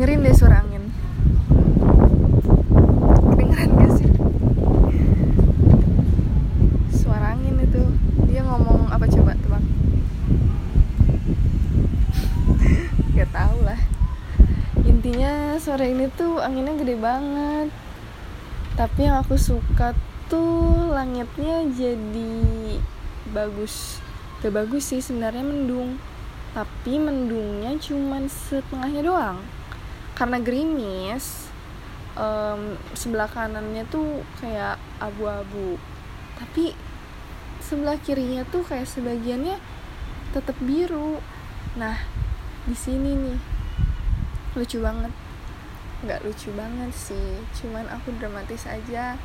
dengerin deh suara angin. Kedengeran gak sih? Suara angin itu. Dia ngomong apa coba tebak gak tau lah. Intinya sore ini tuh anginnya gede banget. Tapi yang aku suka tuh langitnya jadi bagus. Gak bagus sih sebenarnya mendung. Tapi mendungnya cuman setengahnya doang karena gerimis um, sebelah kanannya tuh kayak abu-abu. Tapi sebelah kirinya tuh kayak sebagiannya tetap biru. Nah di sini nih lucu banget. Nggak lucu banget sih cuman aku dramatis aja.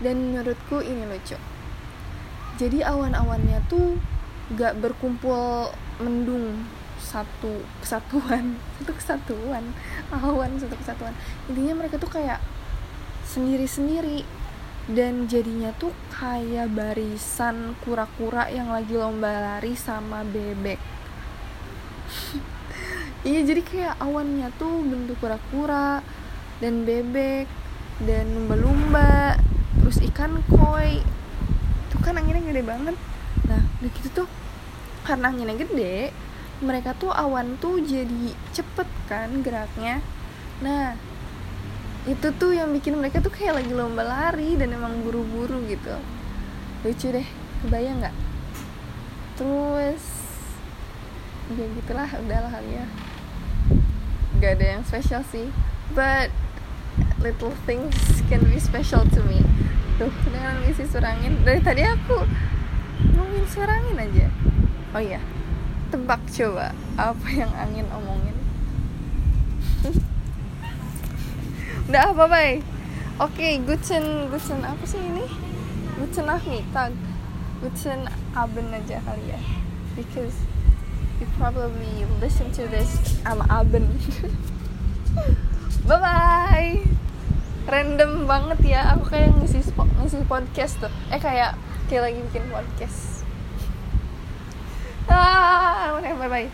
Dan menurutku ini lucu. Jadi awan-awannya tuh gak berkumpul mendung satu kesatuan satu kesatuan awan satu kesatuan. Intinya mereka tuh kayak sendiri-sendiri dan jadinya tuh kayak barisan kura-kura yang lagi lomba lari sama bebek. Iya jadi kayak awannya tuh bentuk kura-kura dan bebek dan lumba-lumba terus ikan koi. Itu kan anginnya gede banget. Nah udah gitu tuh karena anginnya gede mereka tuh awan tuh jadi cepet kan geraknya. Nah itu tuh yang bikin mereka tuh kayak lagi lomba lari dan emang buru-buru gitu. Lucu deh kebayang nggak? Terus ya gitulah udahlah kali ya. Gak ada yang spesial sih but little things can be special to me. Tuh dengan ngisi surangin. Dari tadi aku ngomongin surangin aja. Oh iya tebak coba apa yang angin omongin. Udah apa bay. Oke okay, guten guten apa sih ini? Guten nachmittag guten abend aja kali ya. Because you probably listen to this. Am abend bye bye random banget ya. Aku kayak ngisi ngisi podcast tuh. Eh kayak kayak lagi bikin podcast ah bye bye